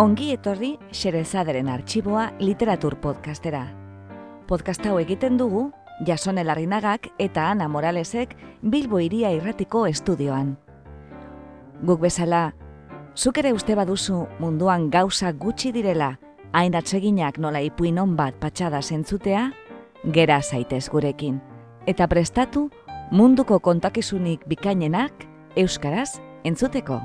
Ongi etorri Xerezaderen arxiboa literatur podcastera. Podcast hau egiten dugu Jason Elarrinagak eta Ana Moralesek Bilbo Iria Irratiko estudioan. Guk bezala, zuk ere uste baduzu munduan gauza gutxi direla, hain atseginak nola ipuin bat patxada zentzutea, gera zaitez gurekin. Eta prestatu munduko kontakizunik bikainenak euskaraz entzuteko.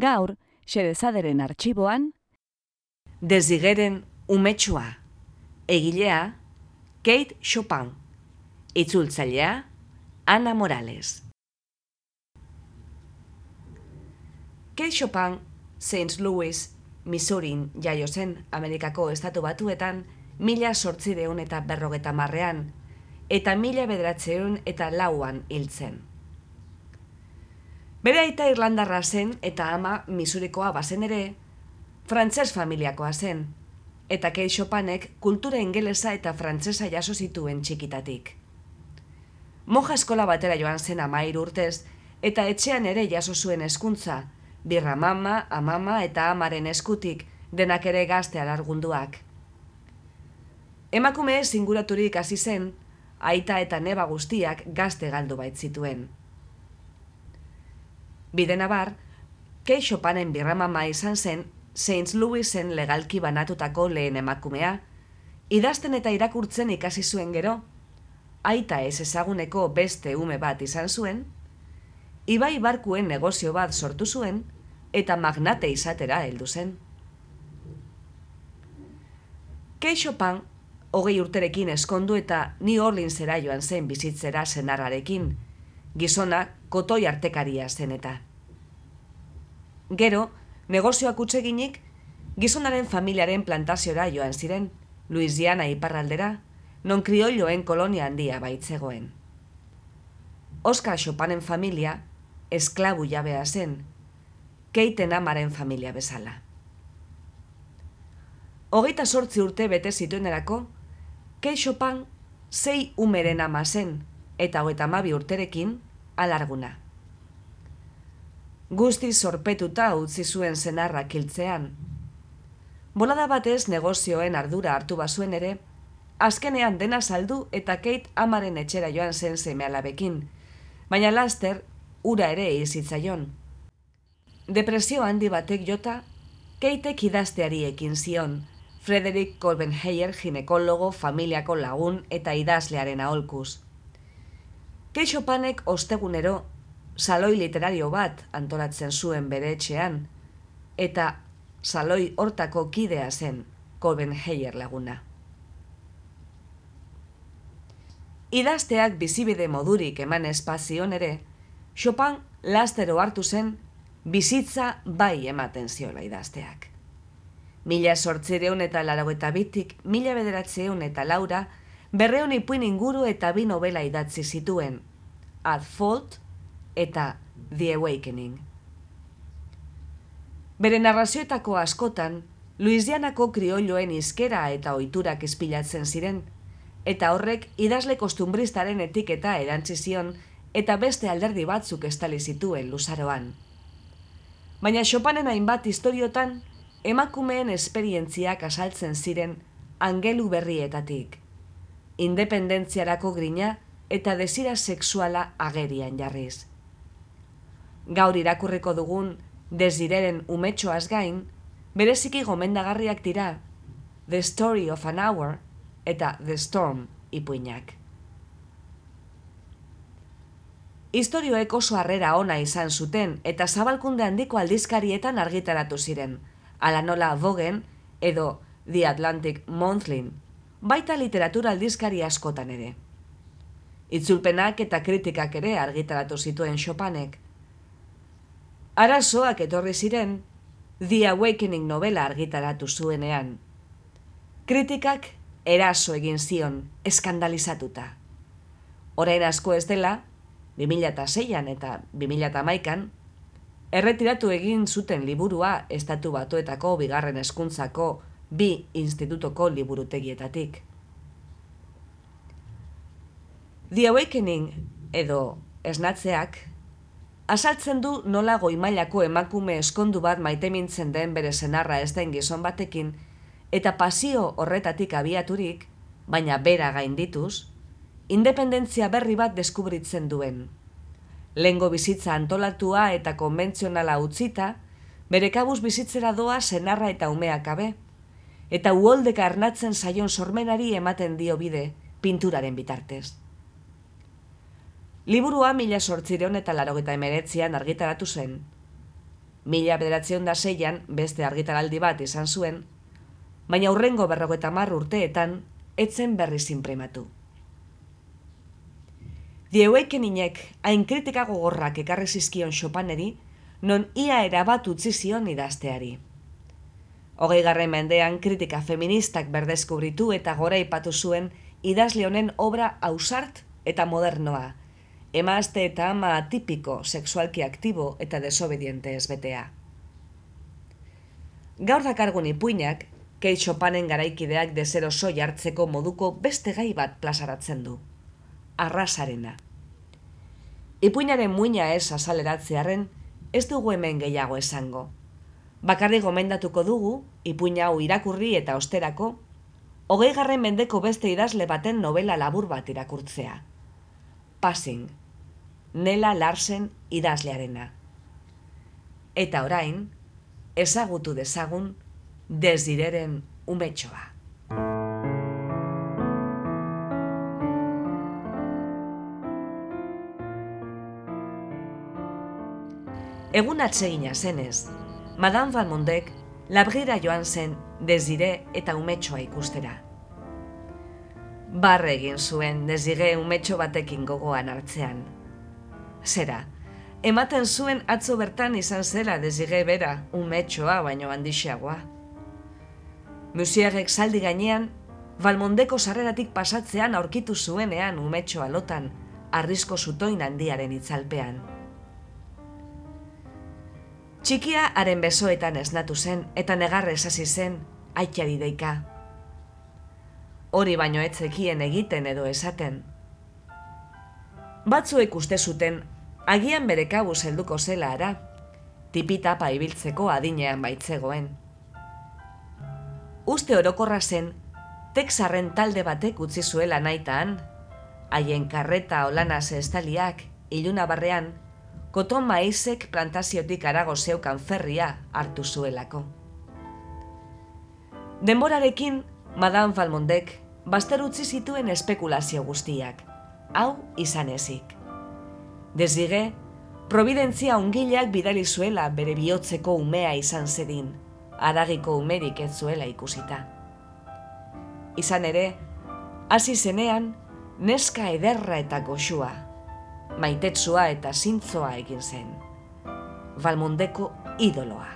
Gaur, xerezaderen arxiboan, Dezigeren umetsua, egilea, Kate Chopin, itzultzailea, Ana Morales. Kate Chopin, St. Louis, Missourin jaio zen Amerikako estatu batuetan, mila sortzireun eta berrogeta marrean, eta mila bederatzeun eta lauan hiltzen. Bere aita Irlandarra zen eta ama Misurikoa bazen ere, frantses familiakoa zen, eta Kate Chopin-ek kultura ingelesa eta frantsesa jaso zituen txikitatik. Moja eskola batera joan zen amair urtez, eta etxean ere jaso zuen hezkuntza, birra mama, amama eta amaren eskutik, denak ere gazte alargunduak. Emakume singuraturik hasi zen, aita eta neba guztiak gazte galdu bait zituen. Bide nabar, Kei Chopinen birramama izan zen St. Louisen legalki banatutako lehen emakumea, idazten eta irakurtzen ikasi zuen gero, aita ez ezaguneko beste ume bat izan zuen, ibai barkuen negozio bat sortu zuen, eta magnate izatera heldu zen. Kei Chopin, hogei urterekin eskondu eta New Orleansera joan zen bizitzera senarrarekin, gizona kotoi artekaria zen eta. Gero, negozioak utzeginik, gizonaren familiaren plantaziora joan ziren, Louisiana iparraldera, non kriolloen kolonia handia baitzegoen. Oscar Chopinen familia, esklabu jabea zen, keiten amaren familia bezala. Hogeita sortzi urte bete zituenerako, Kei Chopin zei umeren ama zen, eta hogeita mabi urterekin alarguna. Guzti sorpetuta utzi zuen zenarra kiltzean. Bolada batez negozioen ardura hartu bazuen ere, azkenean dena saldu eta Kate amaren etxera joan zen zemealabekin, baina laster ura ere izitzaion. Depresio handi batek jota, Kateek idazteari ekin zion, Frederick Colbenheyer ginekologo, familiako lagun eta idazlearen aholkuz. Keixopanek ostegunero saloi literario bat antolatzen zuen bere etxean, eta saloi hortako kidea zen Colbenheyer laguna. Idazteak bizibide modurik eman espazion ere, Chopin lastero hartu zen bizitza bai ematen ziola idazteak. Mila sortzireun eta laro eta bitik, mila bederatzeun eta laura, berreun ipuin inguru eta bi novela idatzi zituen, At Fault eta The Awakening. Bere narrazioetako askotan, Luisianako kriolloen izkera eta ohiturak espilatzen ziren, eta horrek idazle kostumbristaren etiketa erantzi zion eta beste alderdi batzuk estali zituen luzaroan. Baina Chopinen hainbat historiotan, emakumeen esperientziak asaltzen ziren angelu berrietatik. Independentziarako grina eta desira sexuala agerian jarriz. Gaur irakurriko dugun desireren umetxoaz gain, bereziki gomendagarriak dira The Story of an Hour eta The Storm ipuinak. Historioek oso harrera ona izan zuten eta zabalkunde handiko aldizkarietan argitaratu ziren, ala nola Vogen edo The Atlantic Monthly, baita literatura aldizkari askotan ere. Itzulpenak eta kritikak ere argitaratu zituen Chopinek. Arazoak etorri ziren The Awakening novela argitaratu zuenean. Kritikak eraso egin zion, eskandalizatuta. Orain asko ez dela, 2006an eta 2008an, erretiratu egin zuten liburua estatu batuetako bigarren hezkuntzako bi institutoko liburutegietatik. The Awakening edo esnatzeak asaltzen du nola goimailako emakume eskondu bat maitemintzen den bere senarra ez den gizon batekin eta pasio horretatik abiaturik, baina bera gaindituz, independentzia berri bat deskubritzen duen. Lengo bizitza antolatua eta konbentzionala utzita, bere kabuz bizitzera doa senarra eta umeak abe, eta uoldeka arnatzen saion sormenari ematen dio bide, pinturaren bitartez. Liburua mila sortzireon eta larogeta emeretzian argitaratu zen. Mila bederatzion da zeian beste argitaraldi bat izan zuen, baina hurrengo berrogeta mar urteetan etzen berri zinprematu. The Awakening-ek hain kritika gogorrak ekarri zizkion Chopineri, non ia erabat utzi zion idazteari. Hogei garren mendean kritika feministak berdezkubritu eta gora zuen idazle honen obra ausart eta modernoa, emazte eta ama atipiko, sexualki aktibo eta desobediente ezbetea. Gaur dakargun ipuinak, Kate Chopinen garaikideak desero soi hartzeko moduko beste gai bat plazaratzen du arrasarena. Ipuinaren muina ez azaleratzearen, ez dugu hemen gehiago esango. Bakarri gomendatuko dugu, ipuina hau irakurri eta osterako, hogei garren mendeko beste idazle baten novela labur bat irakurtzea. Passing, Nela Larsen idazlearena. Eta orain, ezagutu dezagun, desireren umetxoa. Egun atsegina zenez, Madame Van Mondek labrira joan zen dezire eta umetxoa ikustera. Barre egin zuen dezire umetxo batekin gogoan hartzean. Zera, ematen zuen atzo bertan izan zela dezire bera umetxoa baino handixeagoa. Musiarek saldi gainean, Balmondeko sarreratik pasatzean aurkitu zuenean umetxoa lotan, arrisko zutoin handiaren itzalpean. Txikia haren besoetan esnatu zen eta negarrez hasi zen aitari deika. Hori baino etzekien egiten edo esaten. Batzuek uste zuten agian bere kabu helduko zela ara, tipita ibiltzeko adinean baitzegoen. Uste orokorra zen, Texarren talde batek utzi zuela naitaan, haien karreta olanaz estaliak, iluna barrean, koton maizek plantaziotik arago zeukan ferria hartu zuelako. Denborarekin, Madame Falmondek baster utzi zituen espekulazio guztiak, hau izan ezik. Desdige, providentzia ongileak bidali zuela bere bihotzeko umea izan zedin, aragiko umerik ez zuela ikusita. Izan ere, hasi zenean, neska ederra eta goxua, maitetsua eta zintzoa egin zen. Balmondeko idoloa.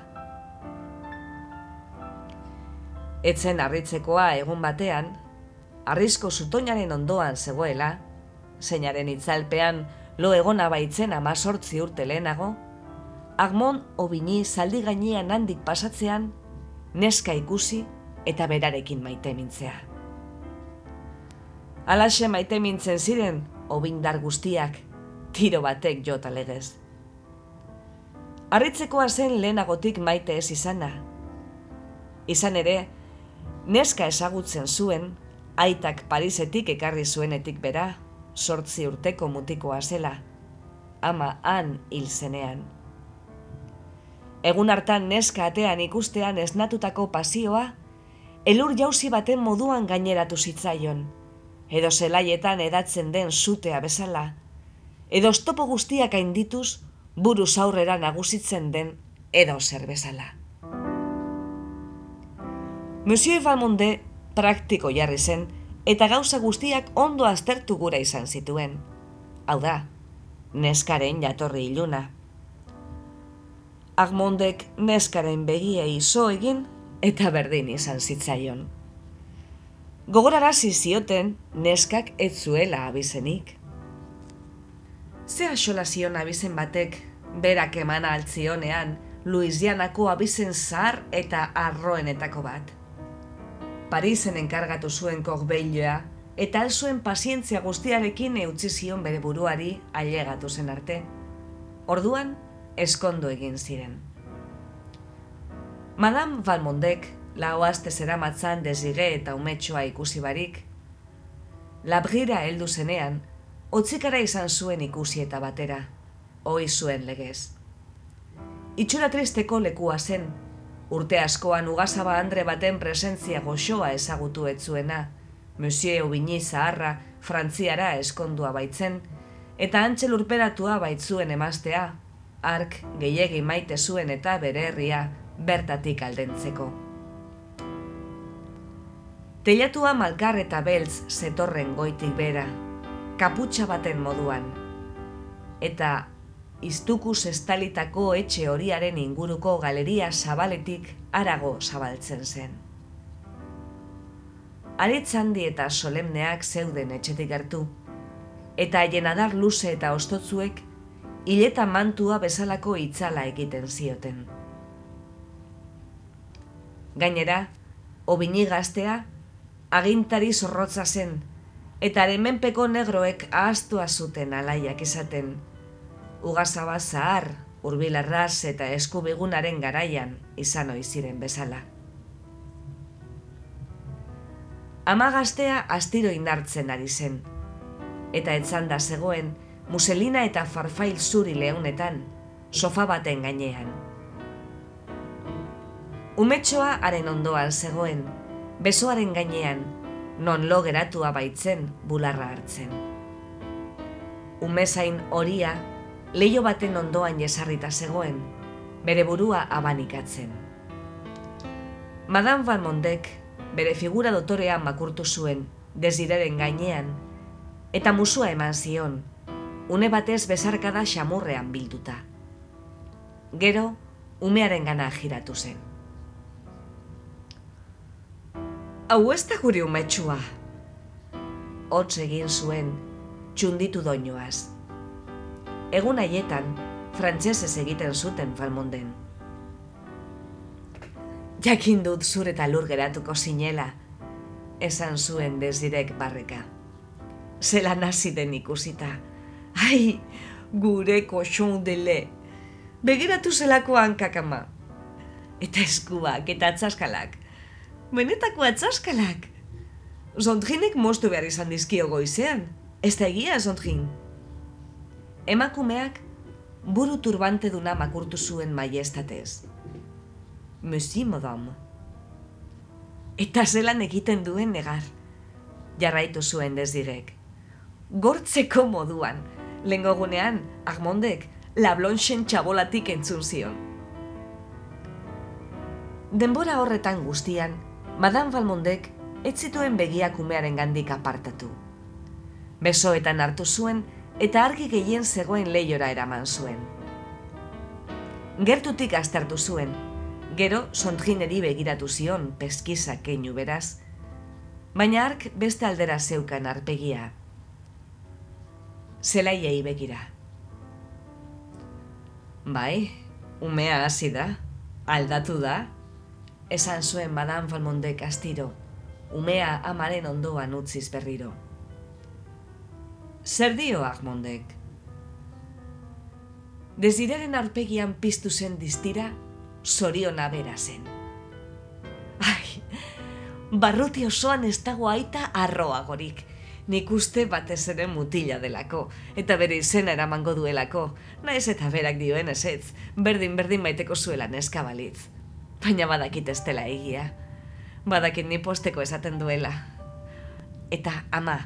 Etzen harritzekoa egun batean, arrisko zutoinaren ondoan zegoela, zeinaren itzalpean lo egona baitzen amazortzi urte lehenago, Agmon obini zaldi gainean handik pasatzean, neska ikusi eta berarekin maite mintzea. Alaxe maite mintzen ziren, obindar guztiak, tiro batek jota legez. Arritzekoa zen lehenagotik maite ez izana. Izan ere, neska ezagutzen zuen, aitak Parisetik ekarri zuenetik bera, sortzi urteko mutikoa zela, ama han hil zenean. Egun hartan neska atean ikustean esnatutako pasioa, elur jauzi baten moduan gaineratu zitzaion, edo zelaietan edatzen den zutea bezala, edo stopo guztiak haindituz, buru aurrera nagusitzen den edo zer bezala. Monsieur Valmonde praktiko jarri zen, eta gauza guztiak ondo aztertu gura izan zituen. Hau da, neskaren jatorri iluna. Agmondek neskaren begiei zo egin eta berdin izan zitzaion. Gogorarazi zioten neskak ez zuela abizenik. Ze asola zion abizen batek, berak emana altzionean, Luisianako abizen zahar eta arroenetako bat. Parisen enkargatu zuen kogbeiloa, eta alzuen pazientzia guztiarekin eutzi zion bere buruari ailegatu zen arte. Orduan, eskondo egin ziren. Madame Valmondek, lau aste zera matzan eta umetxoa ikusi barik, labrira heldu zenean, otzikara izan zuen ikusi eta batera, hoi zuen legez. Itxura tristeko lekua zen, urte askoan ugazaba andre baten presentzia goxoa ezagutu etzuena, Monsieur Aubigny zaharra frantziara eskondua baitzen, eta antxe lurperatua baitzuen emaztea, ark gehiegi maite zuen eta bere herria bertatik aldentzeko. Teilatua malkar eta beltz zetorren goitik bera, kaputxa baten moduan, eta iztukuz estalitako etxe horiaren inguruko galeria zabaletik arago zabaltzen zen. Aritzandi eta solemneak zeuden etxetik hartu, eta haien adar luze eta ostotzuek hileta mantua bezalako itzala egiten zioten. Gainera, obini gaztea, agintari zorrotza zen, eta hemenpeko negroek ahaztua zuten alaiak izaten. Ugazaba zahar, urbilarraz eta eskubigunaren garaian izan ziren bezala. Ama gaztea astiro indartzen ari zen, eta etzanda zegoen, muselina eta farfail zuri lehunetan, sofa baten gainean. Umetxoa haren ondoan zegoen, besoaren gainean, non lo geratua baitzen bularra hartzen. Umezain horia, leio baten ondoan jesarrita zegoen, bere burua abanikatzen. Madame Van Mondek bere figura dotorean makurtu zuen, dezideren gainean, eta musua eman zion, une batez bezarkada xamurrean bilduta. Gero, umearen gana giratu zen. Hau ez da guri umetxua. Hotz egin zuen, txunditu doinoaz. Egun haietan, frantsesez egiten zuten falmonden. Jakin dut zure eta lur geratuko zinela, esan zuen dezirek barreka. Zela nazi den ikusita. Ai, gure koxon dele. Begiratu zelako hankakama. Eta eskuak eta atzaskalak benetako atzaskalak. Zondrinek mostu behar izan dizkio goizean. Ez da egia, Zondrin. Emakumeak buru turbante duna makurtu zuen maiestatez. Monsieur, madame. Eta zelan egiten duen negar. Jarraitu zuen dezirek. Gortzeko moduan. Lengogunean, Agmondek, lablonxen txabolatik entzun zion. Denbora horretan guztian, Madame Valmondek ez zituen begiak umearen gandik apartatu. Besoetan hartu zuen eta argi gehien zegoen lehiora eraman zuen. Gertutik astartu zuen, gero sontgineri begiratu zion peskiza keinu beraz, baina ark beste aldera zeukan arpegia. Zelaiei begira. Bai, umea hasi da, aldatu da, esan zuen Madame Valmondek astiro, umea amaren ondoan utziz berriro. Zer dio Agmondek? Dezireren arpegian piztu zen diztira, zorion abera zen. Ai, barruti osoan ez dago aita arroagorik, nik uste batez ere mutila delako, eta bere izena eramango duelako, naiz eta berak dioen ezetz, berdin-berdin baiteko zuela neska balitz baina badakit ez dela egia. Badakit ni posteko esaten duela. Eta ama,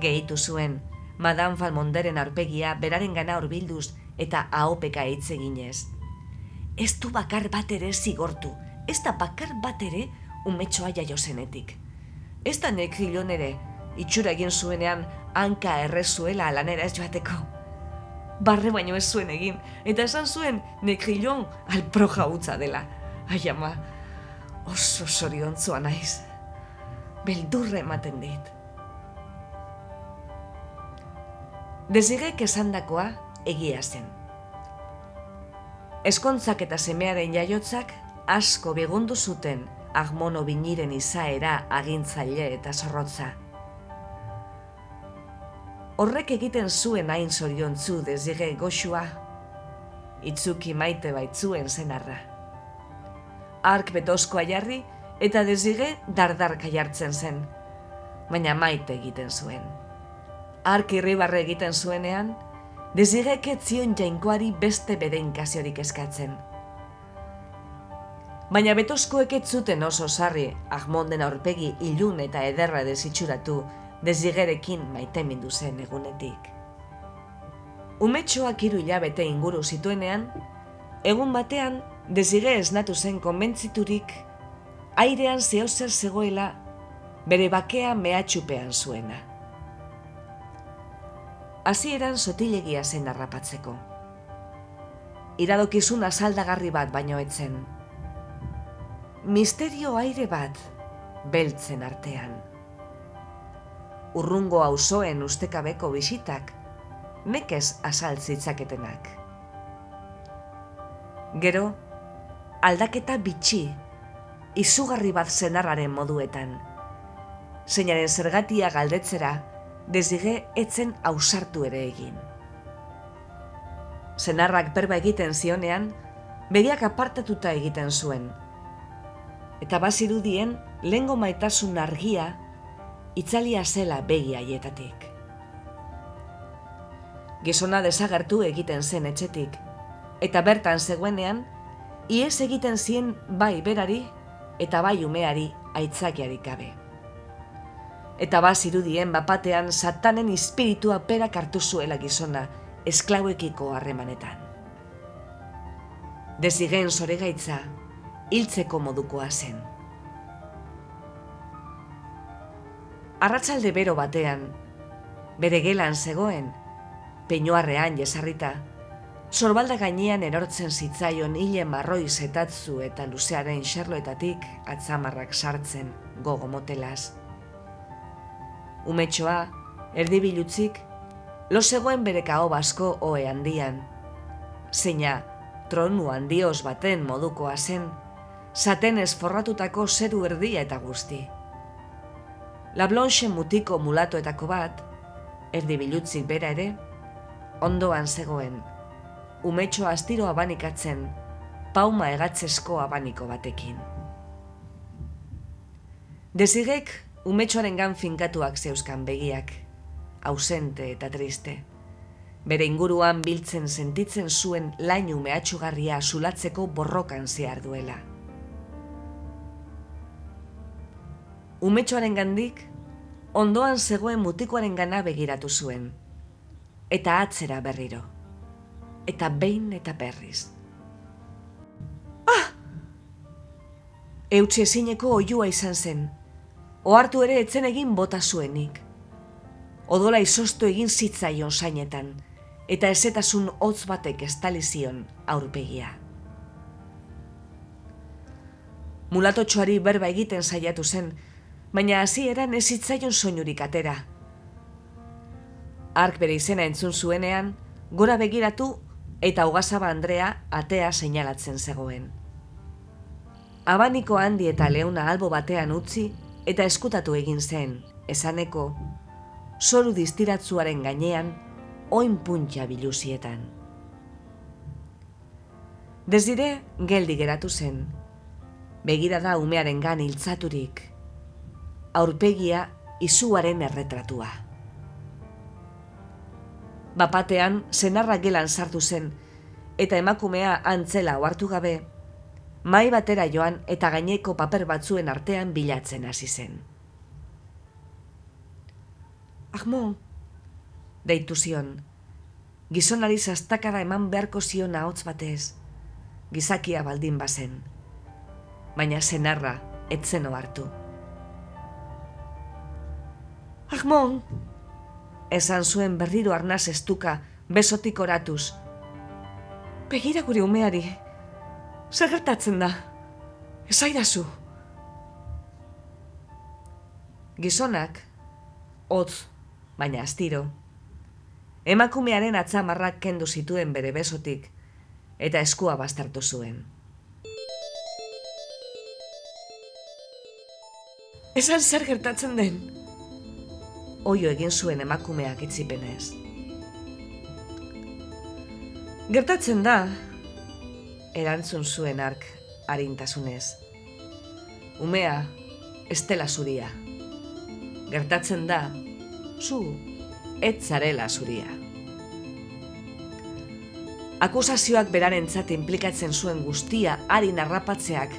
gehitu zuen, Madame Valmonderen arpegia beraren gana horbilduz eta ahopeka hitz eginez. Ez du bakar bat ere zigortu, ez da bakar bat ere umetxoa jaio zenetik. Ez da nekrilon ere, itxura egin zuenean hanka errezuela lanera ez joateko. Barre baino ez zuen egin, eta esan zuen nekrilon alproja utza dela. Ai ama, oso soriontzua naiz. Beldurre ematen dit. Dezigek esandakoa egia zen. Eskontzak eta semearen jaiotzak asko begundu zuten agmono biniren izaera agintzaile eta zorrotza. Horrek egiten zuen hain zoriontzu dezige goxua, itzuki maite baitzuen zenarra. Ark betozkoa jarri eta dezige dardarka jartzen zen, baina maite egiten zuen. Ark irribarre egiten zuenean, dezigek etzion jainkoari beste bedeinkaziorik eskatzen baina betozkoek ez zuten oso sarri ahmonden aurpegi ilun eta ederra desitxuratu dezigerekin maitemindu zen egunetik. Umetxoak hiru hilabete inguru zituenean, egun batean dezige esnatu zen konbentziturik airean zehozer zegoela bere bakea mehatxupean zuena. Hasieran sotilegia zen harrapatzeko. Iradokizun azaldagarri bat baino etzen, misterio aire bat beltzen artean. Urrungo auzoen ustekabeko bisitak nekez asaltzitzaketenak. Gero, aldaketa bitxi, izugarri bat zenarraren moduetan. Zeinaren zergatia galdetzera, dezige etzen ausartu ere egin. Zenarrak berba egiten zionean, begiak apartatuta egiten zuen, eta bazirudien lengo maitasun argia itzalia zela begi haietatik. Gizona desagertu egiten zen etxetik, eta bertan zegoenean, iez egiten zien bai berari eta bai umeari aitzakiarik gabe. Eta bazirudien bapatean satanen espiritua perak hartu zuela gizona esklauekiko harremanetan. Dezigen zore gaitza, hiltzeko modukoa zen. Arratsalde bero batean, bere gelan zegoen, peinoarrean jesarrita, sorbalda gainean erortzen zitzaion hile marroi zetatzu eta luzearen xerloetatik atzamarrak sartzen gogo motelaz. Umetxoa, erdibilutzik, lo zegoen bere kao basko oe handian, zeina tronu handioz baten modukoa zen, satenez forratutako zeru erdia eta guzti. La Blanche mutiko mulatoetako bat, erdi bilutzik bera ere, ondoan zegoen, umetxo astiro abanikatzen, pauma egatzesko abaniko batekin. Dezigek, umetxoaren gan finkatuak zeuskan begiak, ausente eta triste. Bere inguruan biltzen sentitzen zuen lainu mehatxugarria zulatzeko borrokan zehar duela. umetxoaren gandik, ondoan zegoen mutikoaren gana begiratu zuen. Eta atzera berriro. Eta behin eta berriz. Ah! Eutxe ezineko oiua izan zen. Oartu ere etzen egin bota zuenik. Odola izostu egin zitzaion sainetan, eta ezetasun hotz batek estalizion aurpegia. Mulatotxoari berba egiten saiatu zen, baina hasieran ez zitzaion soinurik atera. Ark bere izena entzun zuenean, gora begiratu eta Ugasaba Andrea atea seinalatzen zegoen. Abaniko handi eta leuna albo batean utzi eta eskutatu egin zen, esaneko, zoru distiratzuaren gainean, oin puntja biluzietan. Desire, geldi geratu zen, begira da umearen gan hiltzaturik, aurpegia izuaren erretratua. Bapatean, senarra gelan sartu zen, eta emakumea antzela oartu gabe, mai batera joan eta gaineko paper batzuen artean bilatzen hasi zen. Ahmo, deitu zion, gizonari zastakara eman beharko zion ahots batez, gizakia baldin bazen, baina senarra etzen hartu. Ahmon! Esan zuen berriro arnaz estuka, besotik oratuz. Begira gure umeari. Zer gertatzen da? Ez aidazu. Gizonak, hotz, baina astiro, emakumearen atzamarrak kendu zituen bere besotik, eta eskua bastartu zuen. Esan zer gertatzen den? Oio egin zuen emakumeak itzipenez. Gertatzen da, erantzun zuen ark harintasunez. Umea, estela zuria. Gertatzen da, zu, ez zarela zuria. Akusazioak berarentzat implikatzen zuen guztia ari narrapatzeak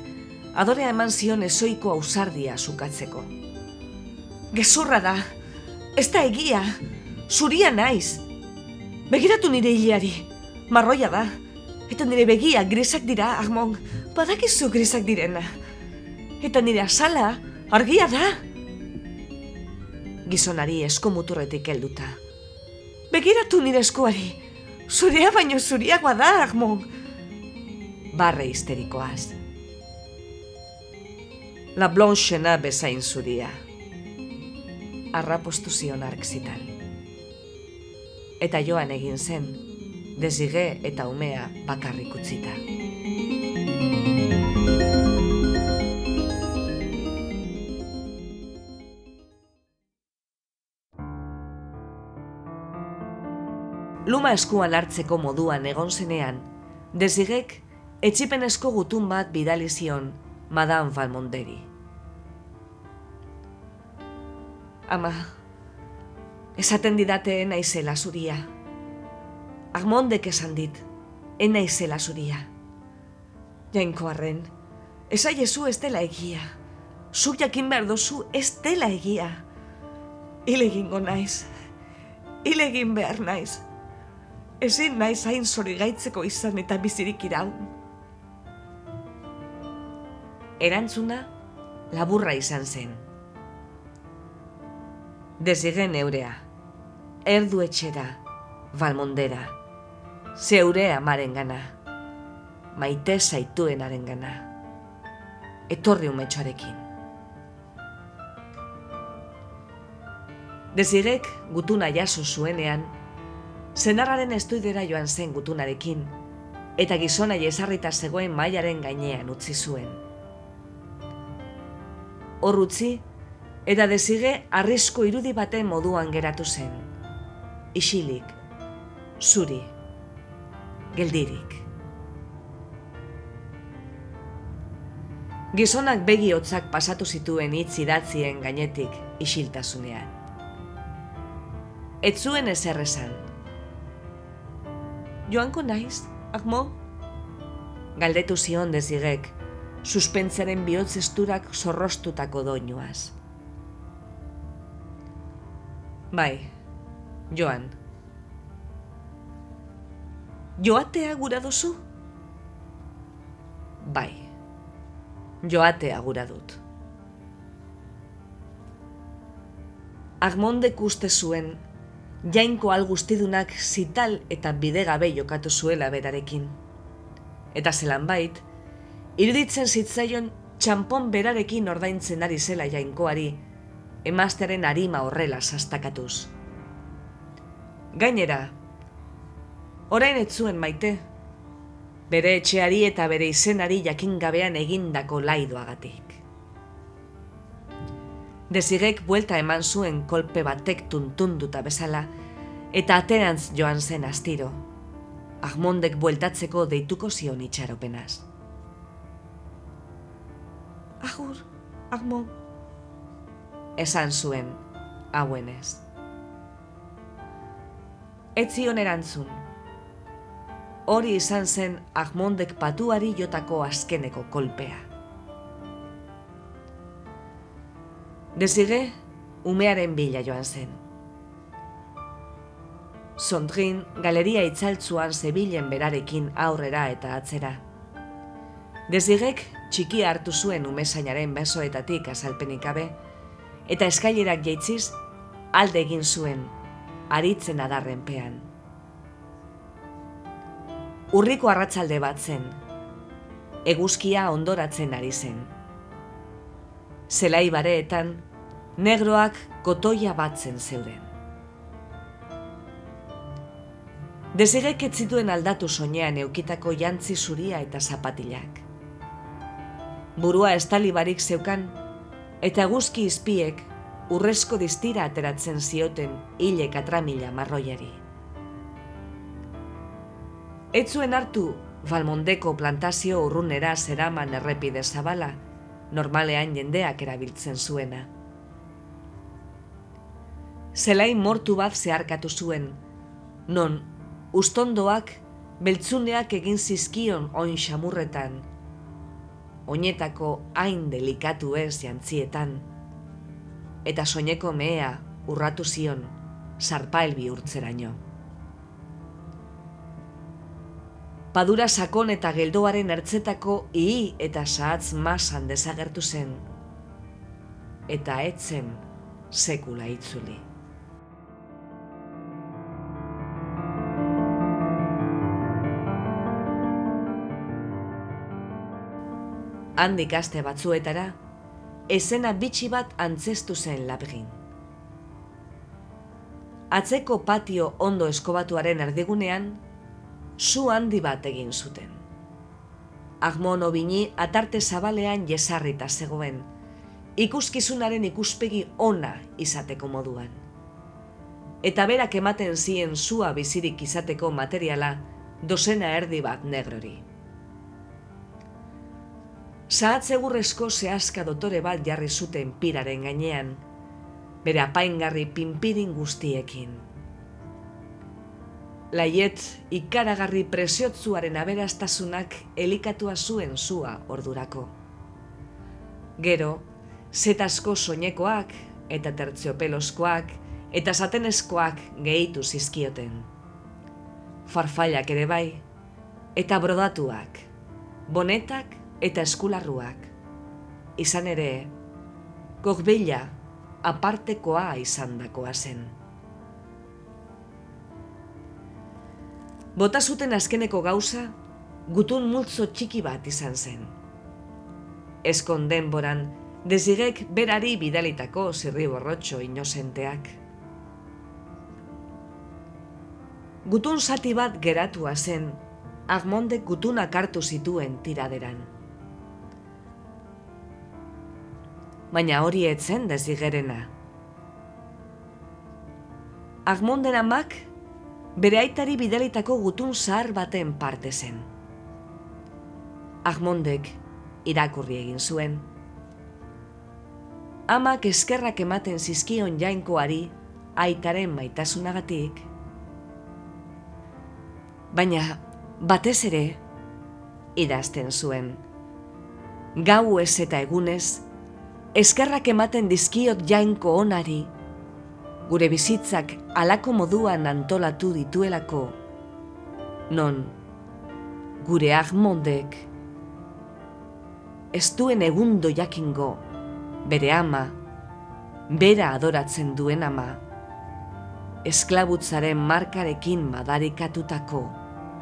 adorea eman zion ezoiko ausardia sukatzeko. Gezurra da, ez da egia, zuria naiz. Begiratu nire hileari, marroia da, eta nire begia grisak dira, Armon, badakizu grisak direna. Eta nire asala, argia da. Gizonari eskomuturretik helduta. Begiratu nire eskuari, zurea baino zuriagoa da, Armon. Barre histerikoaz. La blonxena bezain zuria. Arrapostu zion arksitan. Eta joan egin zen, desige eta umea bakarrik utzita. Luma eskuan hartzeko moduan egon zenean, desigek etxipenezko gutun bat bidali zion Madame Valmonderi. Ama, esaten didate naizela zuria. Armondek esan dit, enaizela zuria. Jainko arren, esaiezu ez dela egia. Zuk jakin behar dozu ez dela egia. Hile egingo naiz. Hile egin behar naiz. Ezin naiz hain zori gaitzeko izan eta bizirik iraun. Erantzuna, laburra izan zen. Dezigen eurea, erdu etxera, balmondera, zeure amaren gana, maite zaituenaren gana, etorri umetxoarekin. Dezirek gutuna jaso zuenean, zenarraren estuidera joan zen gutunarekin, eta gizona jesarrita zegoen mailaren gainean utzi zuen. Hor utzi, eta dezige arrisko irudi baten moduan geratu zen. Isilik, zuri, geldirik. Gizonak begi hotzak pasatu zituen hitz idatzien gainetik isiltasunean. Ez zuen ezer esan. Joanko naiz, Agmo? Galdetu zion dezigek, suspentzaren bihotz esturak zorrostutako doinuaz. Bai, joan. Joatea gura duzu? Bai, joatea gura dut. Agmondek uste zuen, jainko algustidunak zital eta bidegabe jokatu zuela berarekin. Eta zelan bait, iruditzen zitzaion txampon berarekin ordaintzen ari zela jainkoari, emaztearen arima horrela sastakatuz. Gainera, orain ez zuen maite, bere etxeari eta bere izenari jakin gabean egindako laidoagatik. Dezigek buelta eman zuen kolpe batek tuntunduta bezala, eta aterantz joan zen astiro. Agmondek bueltatzeko deituko zion itxaropenaz. Agur, Agmond. Esan zuen, hauenez. Ez zion erantzun. Hori izan zen Agmondek patuari jotako azkeneko kolpea. Dezige, umearen bila joan zen. Sondrin galeria itzaltzuan zebilen berarekin aurrera eta atzera. Dezigek txiki hartu zuen umesainaren besoetatik azalpenik gabe, eta eskailerak jaitziz alde egin zuen, aritzen adarrenpean. Urriko arratsalde bat zen, eguzkia ondoratzen ari zen. Zelai bareetan, negroak kotoia batzen zeuden. Desirek ez zituen aldatu soinean eukitako jantzi zuria eta zapatilak. Burua estalibarik zeukan, eta guzki izpiek urrezko distira ateratzen zioten hile katramila marroiari. Ez zuen hartu Valmondeko plantazio urrunera zeraman errepide zabala, normalean jendeak erabiltzen zuena. Zelai mortu bat zeharkatu zuen, non ustondoak beltzuneak egin zizkion oin xamurretan, oinetako hain delikatu ez jantzietan, eta soineko mea urratu zion zarpael bihurtzeraino. Padura sakon eta geldoaren ertzetako ihi eta sahatz masan desagertu zen, eta etzen sekula itzuli. Handik aste batzuetara, esena bitxi bat antzestu zen labgin. Atzeko patio ondo eskobatuaren erdigunean, zu handi bat egin zuten. Agmon obini atarte zabalean jesarrita zegoen, ikuskizunaren ikuspegi ona izateko moduan. Eta berak ematen zien zua bizirik izateko materiala dozena erdi bat negrori. Zahatzegurrezko zehazka dotore bat jarri zuten piraren gainean, bere apaingarri pinpirin guztiekin. Laiet ikaragarri presiotzuaren aberastasunak elikatua zuen zua ordurako. Gero, zetasko soinekoak eta tertziopelozkoak eta satenezkoak gehitu zizkioten. Farfailak ere bai, eta brodatuak, bonetak eta eskularruak. Izan ere, gogbila apartekoa izan dakoa zen. Bota zuten azkeneko gauza, gutun multzo txiki bat izan zen. Eskon denboran, dezigek berari bidalitako zirri borrotxo inozenteak. Gutun zati bat geratua zen, Agmondek gutunak hartu zituen tiraderan. Baina hori etzen dezigerena. Agmonden amak, bere aitari bidalitako gutun zahar baten parte zen. Agmondek irakurri egin zuen. Amak eskerrak ematen zizkion jainkoari aitaren maitasunagatik. Baina batez ere idazten zuen. Gau ez eta egunez, eskerrak ematen dizkiot jainko onari, gure bizitzak alako moduan antolatu dituelako, non gure ahmondek ez duen egundo jakingo bere ama, bera adoratzen duen ama, esklabutzaren markarekin madarikatutako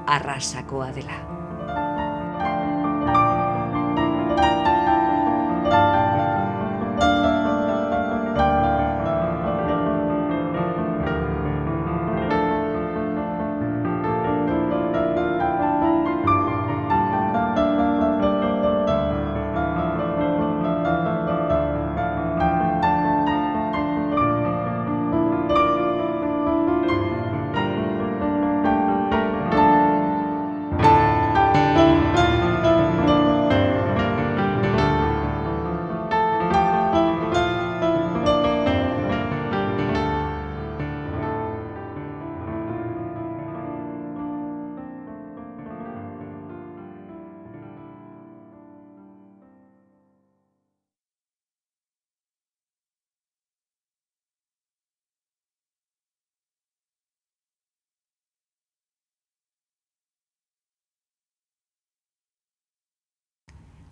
arrasakoa dela.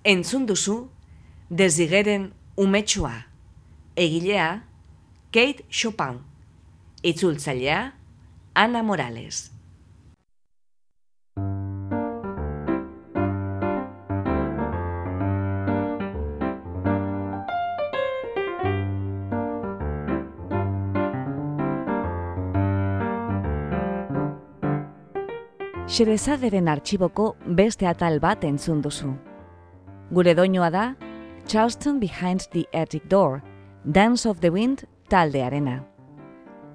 Entzun duzu, dezigeren umetsua. Egilea, Kate Chopin. Itzultzailea, Ana Morales. Xerezaderen artxiboko beste atal bat entzun duzu. Gure doinoa da Charleston Behind the Attic Door, Dance of the Wind taldearena.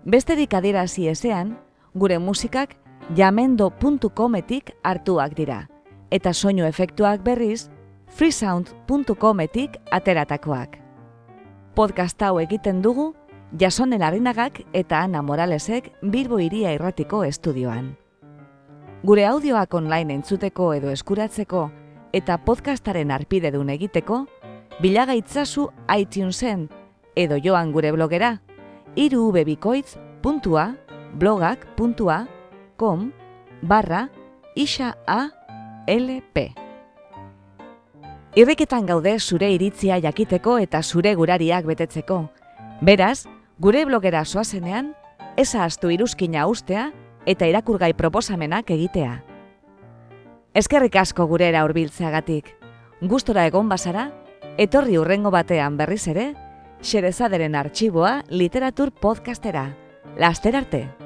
Besterik adierazi ezean, gure musikak jamendo.cometik hartuak dira, eta soinu efektuak berriz freesound.cometik ateratakoak. Podcast hau egiten dugu Jason Elarrinagak eta Ana Moralesek Bilbo Iria Irratiko estudioan. Gure audioak online entzuteko edo eskuratzeko eta podcastaren arpidedun egiteko, bilagaitzazu iTunesen edo joan gure blogera irubebikoitz.blogak.com barra isa a lp. Irriketan gaude zure iritzia jakiteko eta zure gurariak betetzeko. Beraz, gure blogera soazenean, eza astu iruzkina ustea eta irakurgai proposamenak egitea. Eskerrik asko gurera hurbiltzeagatik. Gustora egon bazara, etorri urrengo batean berriz ere, Xerezaderen arxiboa literatur podcastera. Laster arte!